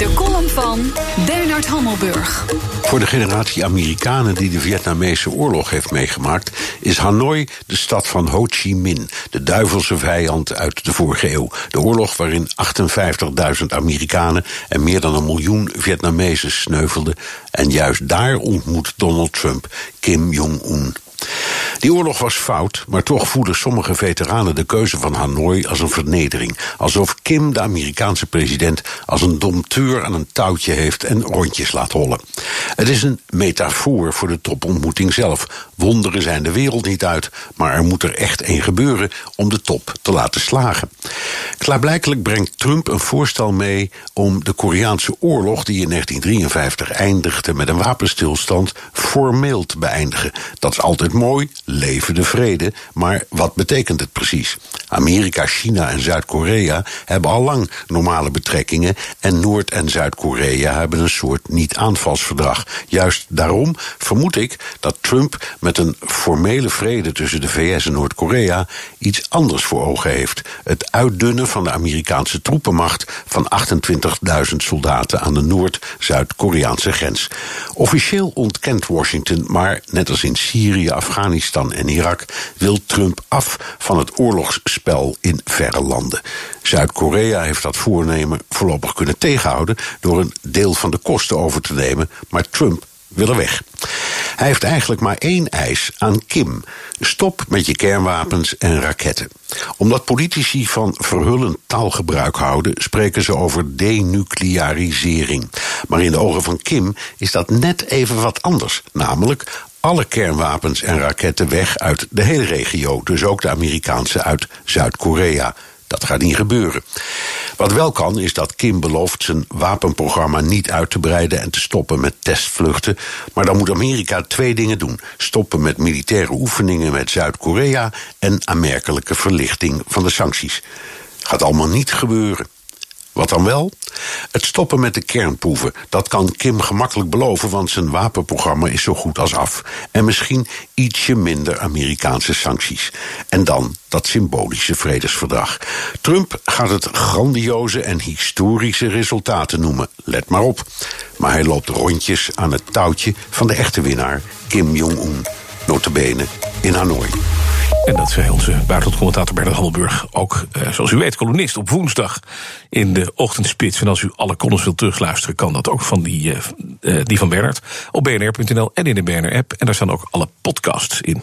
De column van Bernard Hammelburg. Voor de generatie Amerikanen die de Vietnamese oorlog heeft meegemaakt, is Hanoi de stad van Ho Chi Minh, de duivelse vijand uit de vorige eeuw. De oorlog waarin 58.000 Amerikanen en meer dan een miljoen Vietnamezen sneuvelden. En juist daar ontmoet Donald Trump Kim Jong-un. Die oorlog was fout, maar toch voelen sommige veteranen de keuze van Hanoi als een vernedering. Alsof Kim, de Amerikaanse president, als een domteur aan een touwtje heeft en rondjes laat hollen. Het is een metafoor voor de topontmoeting zelf. Wonderen zijn de wereld niet uit, maar er moet er echt één gebeuren om de top te laten slagen. Klaarblijkelijk brengt Trump een voorstel mee om de Koreaanse oorlog, die in 1953 eindigde met een wapenstilstand, formeel te beëindigen. Dat is altijd mooi, leven de vrede, maar wat betekent het precies? Amerika, China en Zuid-Korea hebben al lang normale betrekkingen en Noord- en Zuid-Korea hebben een soort niet-aanvalsverdrag. Juist daarom vermoed ik dat Trump met een formele vrede tussen de VS en Noord-Korea iets anders voor ogen heeft: het uitdunnen van de Amerikaanse troepenmacht van 28.000 soldaten aan de Noord-Zuid-Koreaanse grens. Officieel ontkent Washington, maar net als in Syrië, Afghanistan en Irak wil Trump af van het oorlogsspel in verre landen. Zuid-Korea heeft dat voornemen voorlopig kunnen tegenhouden door een deel van de kosten over te nemen, maar Trump wil er weg. Hij heeft eigenlijk maar één eis aan Kim: stop met je kernwapens en raketten. Omdat politici van verhullend taalgebruik houden, spreken ze over denuclearisering. Maar in de ogen van Kim is dat net even wat anders, namelijk alle kernwapens en raketten weg uit de hele regio, dus ook de Amerikaanse uit Zuid-Korea. Dat gaat niet gebeuren. Wat wel kan, is dat Kim belooft zijn wapenprogramma niet uit te breiden en te stoppen met testvluchten. Maar dan moet Amerika twee dingen doen: stoppen met militaire oefeningen met Zuid-Korea en aanmerkelijke verlichting van de sancties. Gaat allemaal niet gebeuren. Wat dan wel? Het stoppen met de kernproeven. Dat kan Kim gemakkelijk beloven, want zijn wapenprogramma is zo goed als af. En misschien ietsje minder Amerikaanse sancties. En dan dat symbolische vredesverdrag. Trump gaat het grandioze en historische resultaten noemen. Let maar op. Maar hij loopt rondjes aan het touwtje van de echte winnaar, Kim Jong-un. Notabene in Hanoi. En dat zei onze buitenlandcommentator Bernard Hammelburg. Ook, eh, zoals u weet, columnist op woensdag in de ochtendspits. En als u alle columns wilt terugluisteren, kan dat ook van die, uh, uh, die van Bernard. Op bnr.nl en in de BNR-app. En daar staan ook alle podcasts in.